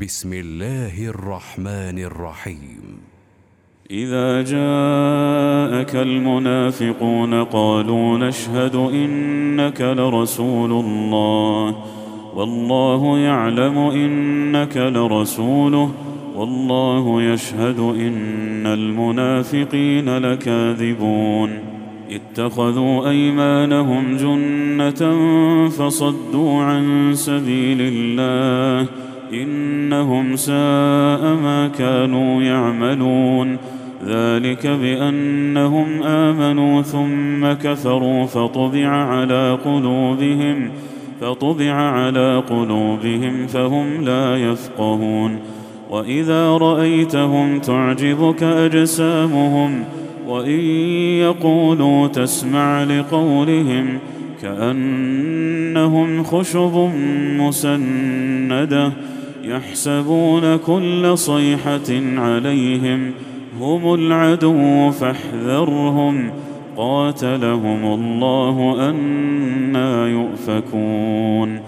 بسم الله الرحمن الرحيم. إذا جاءك المنافقون قالوا نشهد إنك لرسول الله والله يعلم إنك لرسوله والله يشهد إن المنافقين لكاذبون. اتخذوا أيمانهم جنة فصدوا عن سبيل الله إنهم ساء ما كانوا يعملون. ذلك بأنهم آمنوا ثم كفروا فطبع على قلوبهم فطبع على قلوبهم فهم لا يفقهون. وإذا رأيتهم تعجبك أجسامهم وإن يقولوا تسمع لقولهم كأنهم خشب مسندة. يحسبون كل صيحة عليهم هم العدو فاحذرهم قاتلهم الله أنا يؤفكون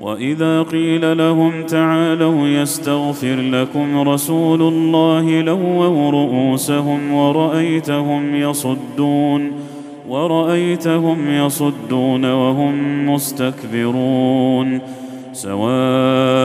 وإذا قيل لهم تعالوا يستغفر لكم رسول الله لووا رؤوسهم ورأيتهم يصدون ورأيتهم يصدون وهم مستكبرون سواء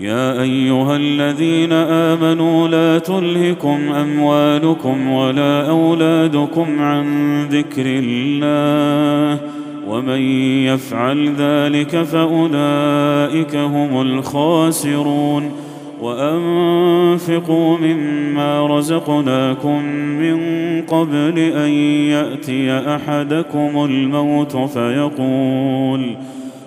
يا أيها الذين آمنوا لا تلهكم أموالكم ولا أولادكم عن ذكر الله ومن يفعل ذلك فأولئك هم الخاسرون وأنفقوا مما رزقناكم من قبل أن يأتي أحدكم الموت فيقول